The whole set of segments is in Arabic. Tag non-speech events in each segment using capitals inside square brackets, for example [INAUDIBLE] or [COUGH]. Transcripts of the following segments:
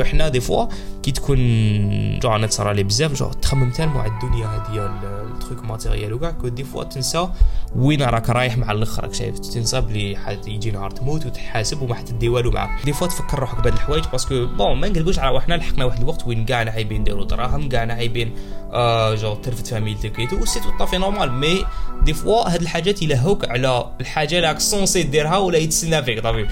parce que حنا des fois كي تكون جو أنا تصرى لي بزاف جو تخمم tellement على الدنيا هادي les trucs matériels وكاع que des fois تنسى وين راك رايح مع الآخر راك شايف تنسى بلي يجي نهار تموت وتحاسب وما حتدي والو معاك. des fois تفكر روحك بهاد الحوايج parce que bon ما نقولكوش على حنا لحقنا واحد الوقت وين كاع حايبين نديرو دراهم كاع حايبين آه جو ترفد فاميلتك وكي tout c'est tout à fait normal. mais des fois هاد الحاجات يلهوك على الحاجة اللي راك sensé ديرها ولا يتسنى فيك طبيعي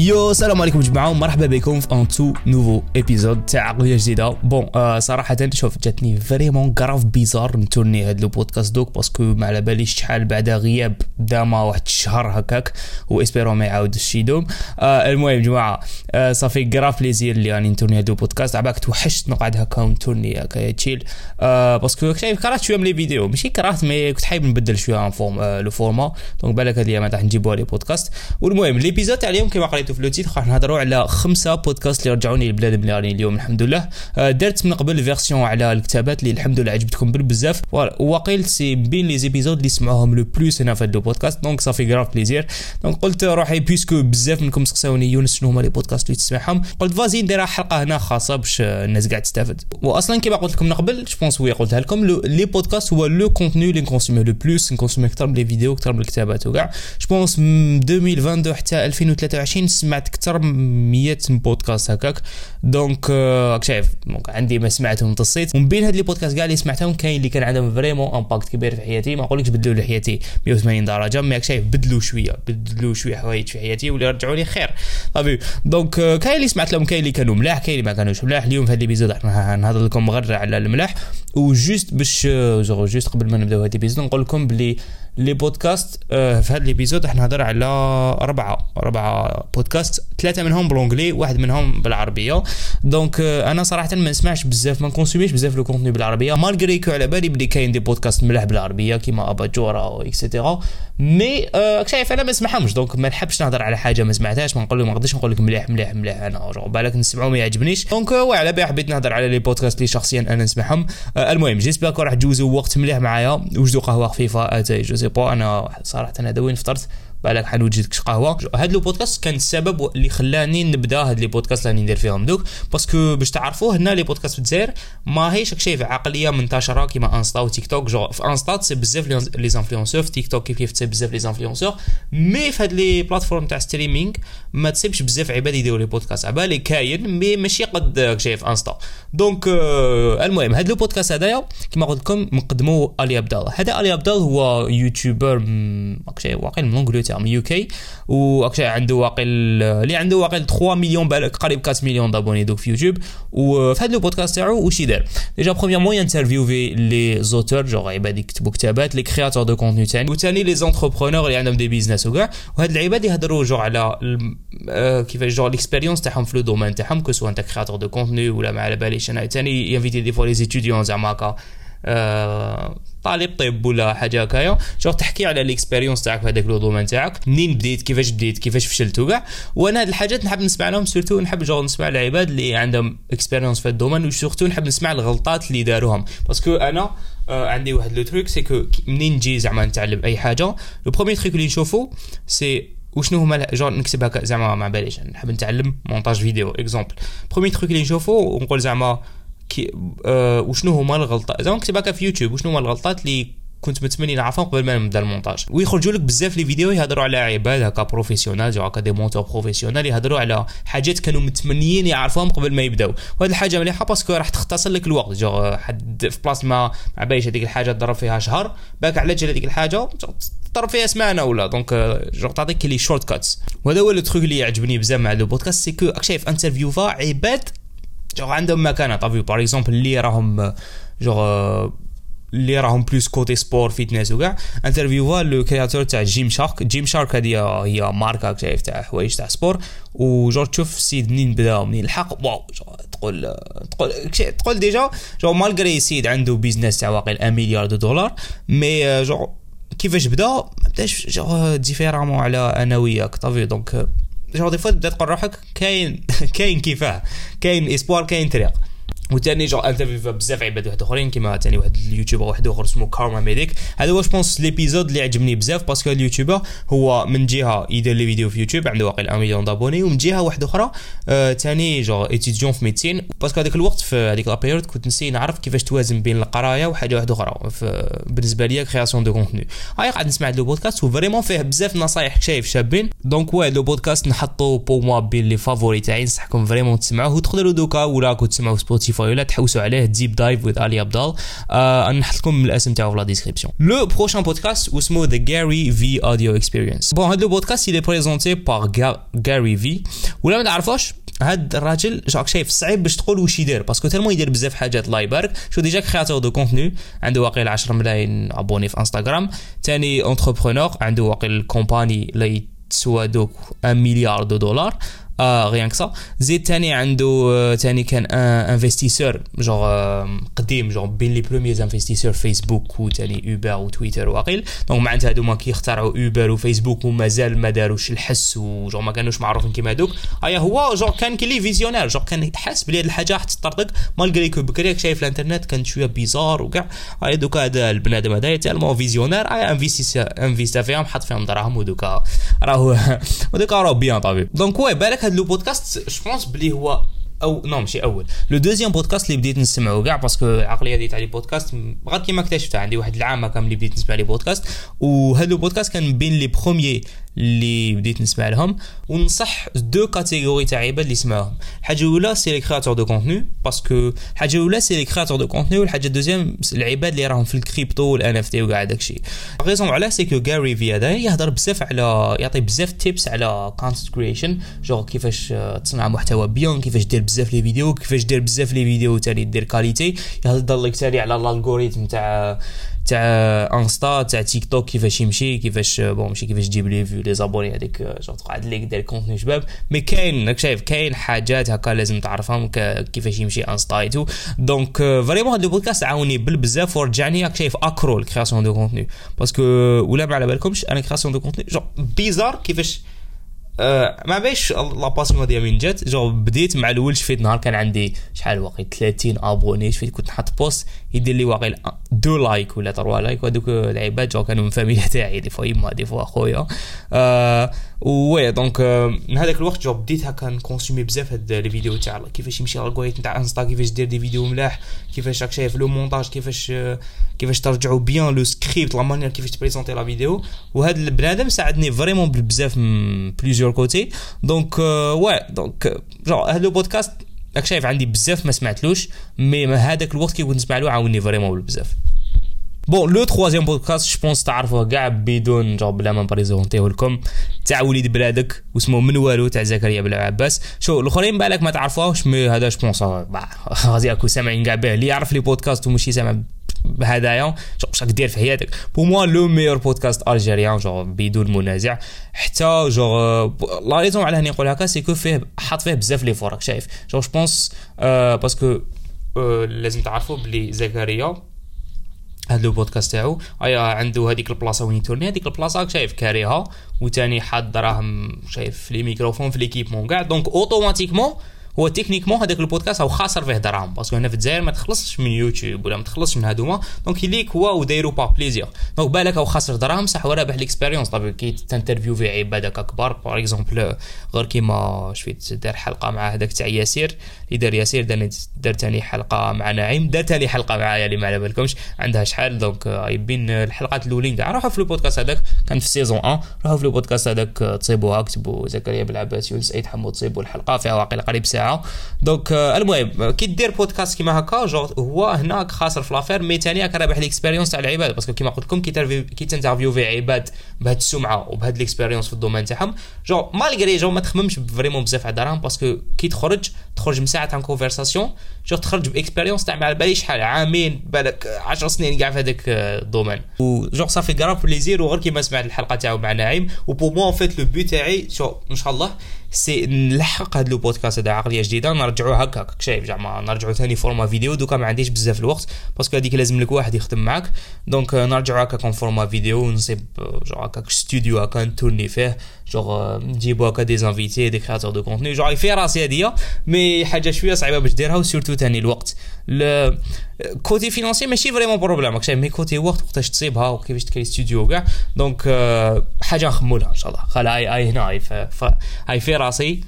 Yo السلام عليكم جماعة ومرحبا بكم في un tout nouveau épisode تاع عقليه جديده bon آه صراحة شوف جاتني vraiment grave bizarre نتورني هاد le podcast دوك parce que ما على باليش شحال بعد غياب داما واحد الشهر هكاك و espérons ما يعاودش يدوم آه المهم جماعة آه ça fait grave plaisir اللي راني نتورني هاد le podcast عباك توحشت نقعد هكا ونتورني هكا chill آه parce que شايف كرهت شوية من les vidéos ماشي كرهت mais كنت حايب نبدل شوية forme آه le format donc بالك هاد الأيام راح نجيبوها les podcasts والمهم l'épisode تاع اليوم كيما قريتو في راح نهضروا على خمسة بودكاست اللي رجعوني للبلاد بلادي اليوم الحمد لله آه، درت من قبل version على الكتابات اللي الحمد لله عجبتكم بزاف. وقيل c'est bien les épisodes اللي سمعوهم le plus هنا في هذا البودكاست donc ça fait grave plaisir donc قلت روحي puisque بزاف منكم سقساوني يونس شنو هما les podcasts اللي تسمعهم قلت vas-y ندير حلقة هنا خاصة باش الناس قاعد تستافد واصلا كيما قلت لكم من قبل je pense oui قلتها لكم les podcasts هو le contenu اللي نكونسومي le plus نكونسومي أكثر من les vidéos أكثر من الكتابات وكاع je pense 2022 حتى 2023 سمعت أكثر 100 بودكاست هكاك. donc راك شايف donc عندي ما سمعتهم تصيت ومن بين هاد les podcasts كاع اللي سمعتهم كاين اللي كان عندهم vraiment impact كبير في حياتي. ما نقولكش بدلوا لي حياتي 180 درجة mais شايف بدلوا شوية بدلوا شوية حوايج في حياتي واللي رجعوا لي خير. طبيعي donc كاين اللي سمعت لهم كاين اللي كانوا ملاح كاين اللي ما كانوش ملاح. اليوم في هاد l'épisode راح نهضر لكم غير على الملاح. و juste باش juste قبل ما نبداو هاد l'épisode نقول لكم بلي les podcasts آه، في هذا ال épisode راح نهضر على أربعة أربعة بودكاست ثلاثة منهم ب l'anglais واحد منهم بالعربية. donc آه، أنا صراحة ما نسمعش بزاف ما نكونسوميش بزاف le contenu بالعربية. malgré que على بالي بلي كاين des podcasts ملاح بالعربية كيما أباجورا et cetera mais آه شايف أنا ما نسمعهمش. donc ما نحبش نهضر على حاجة ما سمعتهاش ما نقول ما نقدرش نقول لك مليح مليح مليح أنا بالك نسمعو ما يعجبنيش. donc وعلى بالي حبيت نهضر على les podcasts اللي شخصيا أنا نسمعهم. آه المهم j'espère راح تجوزوا وقت مليح معايا. وجدوا قهوة خفيفة اتاي جو أنا صراحة أنا وين فطرت بالك حنوجدك قهوة. هذا le podcast كان السبب اللي خلاني نبدا هاد les podcasts اللي ندير فيهم. دوك parce que باش تعرفوا هنا les podcasts في الجزائر ما هيش شايف عقلية منتشرة كيما انستا وتيك توك جو في انستا تسي بزاف les influenceurs في تيك توك كيف كيف تسي بزاف les influenceurs mais في هاد les plateformes تاع streaming ما تسيبش بزاف عباد يديروا les podcasts. عبالي كاين mais ماشي قد شايف انستا donc آه المهم هاد le podcast هذايا كيما قلت لكم مقدمو علي عبدال هذا علي عبدال هو YouTuber واقيلا من من UK. وأكشي عنده واقع اللي عنده واقع 3 مليون بالك قريب 4 مليون d'abonnés دوك في يوتيوب. وفي هذا البودكاست تاعو واش يدير؟ déjà premièrement ينترفيو les auteurs genre عباد يكتبوا كتابات les créateurs de contenu ثاني وثاني les entrepreneurs اللي عندهم des business وكاع. وهاد العباد يهضروا جو على كيفاش genre les expériences تاعهم في le domaine تاعهم que ce soit un créateur de contenu ولا ما على باليش. أنا ثاني ي inviter des fois les étudiants زعما هكا طالب طب ولا حاجة هكايا genre تحكي على ال expérience تاعك في هذاك le domaine تاعك منين بديت كيفاش بديت كيفاش فشلت وكاع وأنا هاد الحاجات نحب نسمع لهم surtout نحب genre نسمع العباد اللي عندهم expérience في ال domaine و surtout نحب نسمع الغلطات اللي داروهم. parce que أنا آه عندي واحد le truc c'est que منين نجي زعما نتعلم أي حاجة. le premier truc اللي نشوفو c'est وشنو هما جو نكتب هكا زعما ما باليش نحب نتعلم montage vidéo exemple premier truc اللي نشوفو ونقول زعما كي آه وشنو هما الغلطات؟ زعما نكتب هكا في يوتيوب وشنو هما الغلطات اللي كنت متمني نعرفهم قبل ما نبدأ المونتاج؟ ويخرجوا لك بزاف les vidéos يهضروا على عباد هكا professionnels هكا des monteurs professionnels يهضروا على حاجات كانوا متمنيين يعرفوهم قبل ما يبداو. وهذه الحاجة مليحة parce que راح تختصر لك الوقت. جو حد في بلاصة ما ما بايش هذيك الحاجة تضرب فيها شهر باك على جال هذيك الحاجة؟ تضرب فيها سمانة ولا. Donc genre تعطيك les shortcuts وهذا هو ال truc اللي يعجبني بزاف مع les podcasts c'est que شايف interview تاع عباد جو عندهم مكانه طبيعي par exemple اللي راهم جو اللي راهم plus côté sport fitness وكاع interview le créateur تاع جيم شارك جيم شارك هذه هي ماركه شايف تاع حوايج تاع sport و genre تشوف السيد منين بدا ومنين لحق واو تقول تقول تقول déjà genre malgré سيد عنده business تاع واقع 1 مليار de dollars mais genre كيفاش بدا ما بداش genre différemment على أنا وياك طبيعي donc تبدا تقول روحك كاين [LAUGHS] كاين كيفاه. كاين espoir كاين طريق. وثاني genre interview بزاف عباد واحد آخرين كيما ثاني واحد اليوتيوبر واحد آخر اسمه Kharma Medic هذا هو je pense l'épisode اللي عجبني بزاف parce que ال youtubeur هو من جهة يدير les vidéos في يوتيوب عنده واقع 1 million d'abonnés ومن جهة واحدة أخرى ثاني آه genre étudiant en médecine parce que هذاك الوقت في هذيك la période كنت ن essayer نعرف كيفاش توازن بين القراية وحاجة واحدة أخرى. بالنسبة la création de contenu هاي قاعد نسمع les podcasts و vraiment فيه بزاف نصايح شايف شابين. donc واه le podcast نحطو pour moi بين les favoris تاعي نصحكم vraiment تسمعوه. وتقدروا دوكا ولا كنت تسمعوا سبوتيفاي ولا تحوسوا عليه Deep Dive with Ali Abdaal آه نحط لكم الاسم تاعو في la description le prochain podcast واسمه The GaryVee Audio Experience bon هذا ال podcast est présenté par Gary V. ولا ما تعرفوش هاد الراجل راك شايف صعيب باش تقول واش يدير parce que tellement يدير بزاف حاجات الله يبارك genre déjà créateur de contenu عنده واقيل 10 ملايين abonnés في انستغرام ثاني entrepreneur عنده واقيل compagnie اللي تسوى دوك 1 مليار de dollars آه rien que ça زيد تاني عنده تاني كان investisseur genre قديم genre بين les premiers investisseurs فيسبوك وتاني اوبر وتويتر واقيل donc معناتها هادوما كيخترعوا اوبر وفيسبوك ومازال ما داروش الحس وجوغ ما كانوش معروفين كيما هادوك. آيا هو جوغ كان كلي visionnaire genre كان حاس بلي هاد الحاجة راح تطرطق malgré que بكري شايف الإنترنت كانت شوية bizarre وكاع آيا دوكا هذا البنادم هذا tellement visionnaire. آيا investit فيهم حط فيهم دراهم ودوكا راهو [LAUGHS] ودوكا راهو bien établi. donc oui بالك هاد le podcast je pense بلي هو أو نو ماشي أول. le deuxième podcast اللي بديت نسمعه كاع parce que العقليه ديال تاع les podcasts غير كيما اكتشفتها عندي واحد العام كامل اللي بديت نسمع les podcasts وهذا البودكاست كان بين les premiers اللي بديت نسمع لهم ونصح deux catégories تاع عباد اللي يسمعوهم. الحاجة الأولى c'est les créateurs de contenu parce que الحاجة الأولى c'est les créateurs de contenu والحاجة ال deuxième العباد اللي راهم في ال crypto وال NFT وكاع داكشي raison علاه c'est que Gary V هذا يهضر بزاف على يعطي بزاف tips على content creation genre كيفاش تصنع محتوى bien كيفاش دير بزاف les vidéos كيفاش دير بزاف les vidéos تاني دير qualité يهضر لك تاني على ال algorithme تاع تاع انستا تاع تيك توك كيفاش يمشي كيفاش bon ماشي كيفاش تجيب les vues les abonnés هذيك جو تقعد ليك دير contenu شباب mais كاين راك شايف كاين حاجات هكا لازم تعرفهم كيفاش يمشي انستا tout donc vraiment هذا البودكاست عاوني بالبزاف ورجعني راك شايف accro à la création de contenu parce que ولا ما على بالكمش أنا création de contenu genre bizarre كيفاش أه ما باش la passion ديال من جات. جو بديت مع الأول شفيت نهار كان عندي شحال واقي 30 abonnés شفيت كنت نحط post يدير لي واقي deux likes ولا trois likes وهذوك العباد جو كانوا من فاميليا تاعي des fois يما des fois خويا أه oui donc من هذاك الوقت جو بديت هكا ن consommer بزاف هاد les vidéos تاع كيفاش يمشي ال algorithme تاع انستا كيفاش دير des vidéos ملاح كيفاش راك شايف le montage كيفاش كيفاش ترجعوا bien le script la manière كيفاش ت présenter la vidéo. وهذا البنادم ساعدني vraiment بزاف من plusieurs côtés donc oui donc genre هذا البودكاست راك شايف عندي بزاف ما سمعتلوش mais هذاك الوقت كي كنت نسمع له عاوني vraiment بزاف. bon le troisième podcast je pense تعرفوه كاع بدون genre بلا ما ن présenter يه لكم تاع وليد بلادك واسمه من والو تاع زكريا بلا عباس شو الأخرين بالك ما تعرفوهش mais هذا je pense غادي راكو سامعين كاع به اللي يعرف les podcasts ومشي سامع بهدايا واش راك دير في حياتك. pour moi le meilleur podcast algérien genre بدون منازع. حتى جو la raison على هاني نقول هكا c'est que فيه حط فيه بزاف les efforts شايف. je pense parce que لازم تعرفوا بلي زكريا هذا le podcast تاعو. عنده هذيك البلاصة وين ي tourner. هذيك البلاصة شايف كاريها وتاني حاط دراهم شايف les microphones في l'équipement كاع. donc automatiquement هو techniquement هذاك البودكاست هو خاسر فيه دراهم. parce que هنا في الجزائر ما تخلصش من يوتيوب ولا ما تخلصش من هذوما donc يليك هو ودايرو par plaisir donc بالك هو خاسر دراهم صح هو رابح l'expérience طبعا كي تنترفيو في عباد هكا كبار par exemple غير كيما شفت دار حلقة مع هذاك تاع ياسير. اللي دار ياسير دار ثاني حلقة مع نعيم دار ثاني حلقة معايا اللي ما على بالكمش. عندها شحال؟ donc يبين الحلقات الأولين كاع. روحوا في البودكاست هذاك كان في saison 1 روحوا في البودكاست هذاك تصيبوها كتبوا زكريا بالعباس يونس عيد حمود تصيبوا الحلقة فيها واقيلا قريب ساعة. donc المهم كي دير بودكاست كيما هكا جو هو هناك خاسر في l'affaire mais ثاني راك رابح l'expérience تاع العباد. parce que كيما قلت لكم كي كي تنترفيو في عباد بهاد السمعة وبهاد l'expérience في ال domaine تاعهم genre malgré genre ما تخممش vraiment بزاف على دراهم parce que كي تخرج تخرج من ساعه تاع conversation genre تخرج ب expérience تاع ما بالي شحال عامين بالك 10 سنين كاع في هذاك ال domaine و genre ça fait grave plaisir وغير كيما سمعت الحلقة تاعو مع نعيم. و bon en fait le but تاعي شو إن شاء الله si نلحق هذا le podcast هذا عقلية جديدة نرجعوا هكاك. شايف زعما نرجعوا ثاني format vidéo دوكا ما عنديش بزاف الوقت parce que هذيك لازم لك واحد يخدم معاك. donc نرجعوا هكاك format vidéo ونصيب جو هكاك ستوديو هكا نتورني فيه. جوغ نجيبو هكا des invités des créateurs de contenu genre في راسي هادية mais حاجة شوية صعيبه باش ديرها و surtout تاني الوقت côté financier ماشي vraiment problème راك mais côté وقت وقتاش تصيبها وكيفاش تكري ستوديو كاع donc حاجة نخمو ان شاء الله خلا هاي هاي هنا هاي في راسي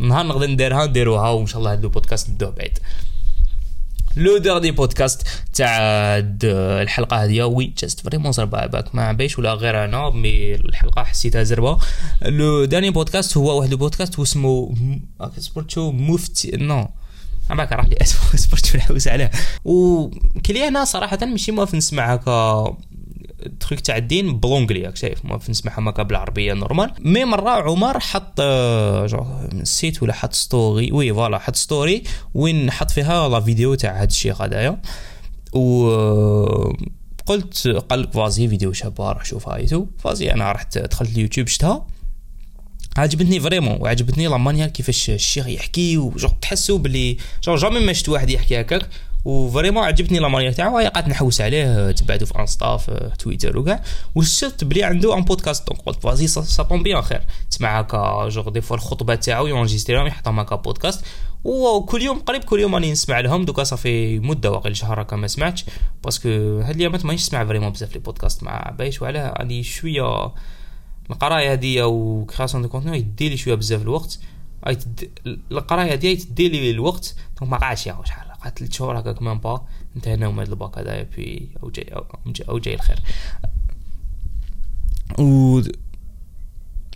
نهار نقدر نديرها نديروها وان شاء الله هاد البودكاست ندوه بعيد لو ديرني بودكاست تاع الحلقة هذه وي جاست فريمون زربه باك ما عبيش ولا غير أنا مي الحلقة حسيتها زربة. لو داني بودكاست هو واحد البودكاست اسمه سبورتو مفتي. نو عماك راح لي اسمه [LAUGHS] سبورتو نحوس عليه. وكلي أنا صراحة ماشي موافق نسمع هكا تخيك تاع الدين بلونجلي راك شايف نسمعها هكا بالعربيه نورمال. مي مرة عمر حط نسيت ولا حط story oui voilà حط story وين حط فيها la vidéo تاع هاد الشيخ هذايا و قلت قال لك vas-y vidéo شابه راح شوفها et tout vas-y أنا رحت دخلت اليوتيوب شفتها. عجبتني vraiment وعجبتني la manière كيفاش الشيخ يحكي وجو تحسوا باللي جو جامي ما شفت واحد يحكي هكاك. و vraiment عجبتني la manière تاعو هي قعدت نحوس عليه تبعته في انستا في تويتر وكاع. وشفت بلي عنده un podcast donc قلت vas-y ça tombe bien خير تسمع هكا جوغ دي فوا الخطبات تاعو يونجيستريهم يحطهم هكا بودكاست وكل يوم قريب كل يوم راني نسمع لهم دوكا صافي مدة واقيلا شهر هكا ما سمعتش. parce que هاد الايامات مانيش نسمع vraiment بزاف les podcasts مع بايش وعلاه راني شوية القراية هادي ou création de contenu يدي لي شوية بزاف الوقت. القراية هادي تدي لي الوقت. donc ما قاعدش يا شحال. قعدت ثلاث شهور هكاك même pas انتهينا من هذا الباك هذايا في أو جاي أو جاي الخير. و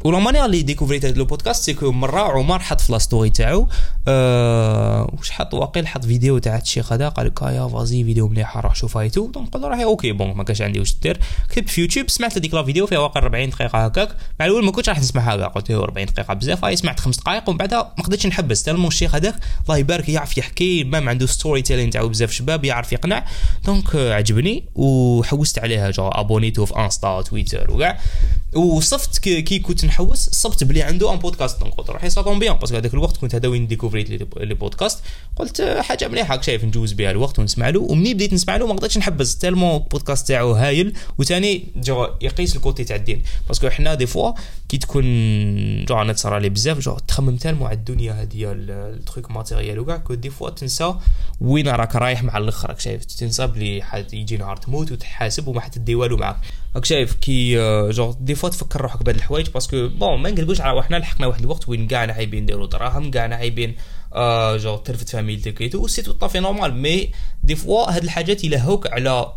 و la manière اللي ديكوفريت هذا البودكاست c'est que مره عمر حط في la story تاعو أه واش حط واقيلا حط فيديو تاع الشيخ هذا قال لك يا vas-y vidéo مليحه روح شوفها et tout donc له ok bon ما كانش عندي واش دير كتبت في يوتيوب سمعت هذيك la vidéo فيها واقع 40 دقيقه هكاك مع الأول ما كنتش راح نسمعها كاع قلت له 40 دقيقه بزاف هاي سمعت خمس دقائق ومن بعدها ما قدرتش نحبس tellement الشيخ هذاك الله يبارك يعرف يحكي même عنده storytelling تاعو بزاف شباب يعرف يقنع donc عجبني وحوست عليها جو ابونيتو في انستا تويتر وكاع وصفت كي كنت نحوس صفت بلي عنده un podcast قلت روحي c'est bien parce que هذاك الوقت كنت هذا وين ديكوفريت les podcasts قلت حاجة مليحة شايف نجوز بها الوقت ونسمع له ومني بديت نسمع له ما قدرتش نحبس tellement البودكاست تاعو هايل. وثاني جو يقيس ال côté تاع الدين. parce que حنا des fois كي تكون جو أنا تصرى لي بزاف genre تخمم tellement على الدنيا هذه ال trucs matériels وكاع que des fois تنسى وين راك رايح مع الآخر راك شايف. تنسى بلي يجي نهار تموت وتحاسب وما حتدي والو معاك. راك شايف كي جو دي فوا تفكر روحك بهاد الحوايج parce que bon ما نقلبوش على روحنا لحقنا واحد الوقت وين كاع عايبين نديرو دراهم كاع عايبين آه جو ترفد فاميلتك et tout c'est tout à fait normal mais des fois هاد الحاجات يلهوك على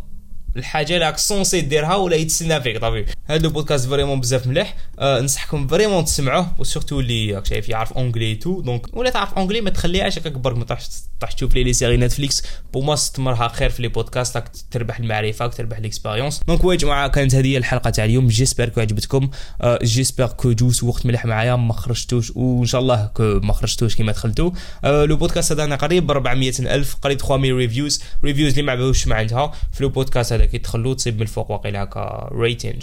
الحاجة اللي راك censé ديرها ولا يتسنى فيك طبيعي هذا البودكاست vraiment بزاف مليح. أه ننصحكم vraiment تسمعوه و surtout اللي راك شايف يعرف anglais tout donc ولا تعرف anglais ما تخليهاش هكاك برك ما تروحش تشوف لي سيري نتفليكس بو ما استمرها خير في لي بودكاست راك تربح المعرفة راك تربح ليكسبيريونس دونك ويا جماعة كانت هذه الحلقة تاع اليوم. جيسبر كو عجبتكم. أه جيسبر كو جوس وقت مليح معايا ما خرجتوش وان شاء الله كو ما خرجتوش كيما دخلتو. أه لو بودكاست هذا قريب 400 ألف قريب 3000 ريفيوز ريفيوز اللي ما عجبوش ما في لو بودكاست هذا كي تدخلوا تصيب من الفوق واقيلا هكا ريتين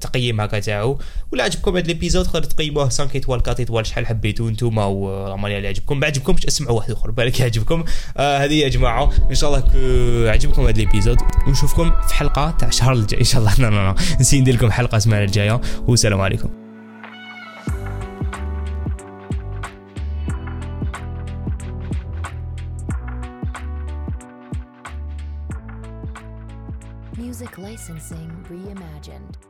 تقييم هكا تاعو. ولا عجبكم هذا ليبيزود تقدر تقيموه 5 ايتوال 4 ايتوال شحال حبيتو نتوما والمانيا اللي عجبكم. ما عجبكمش اسمعوا واحد آخر بالك يعجبكم. آه هذه يا جماعة. إن شاء الله عجبكم هذا ليبيزود ونشوفكم في حلقة تاع الشهر الجاي. إن شاء الله. [LAUGHS] لا نسي ندير لكم حلقة السمانة الجاية. والسلام عليكم. Licensing reimagined.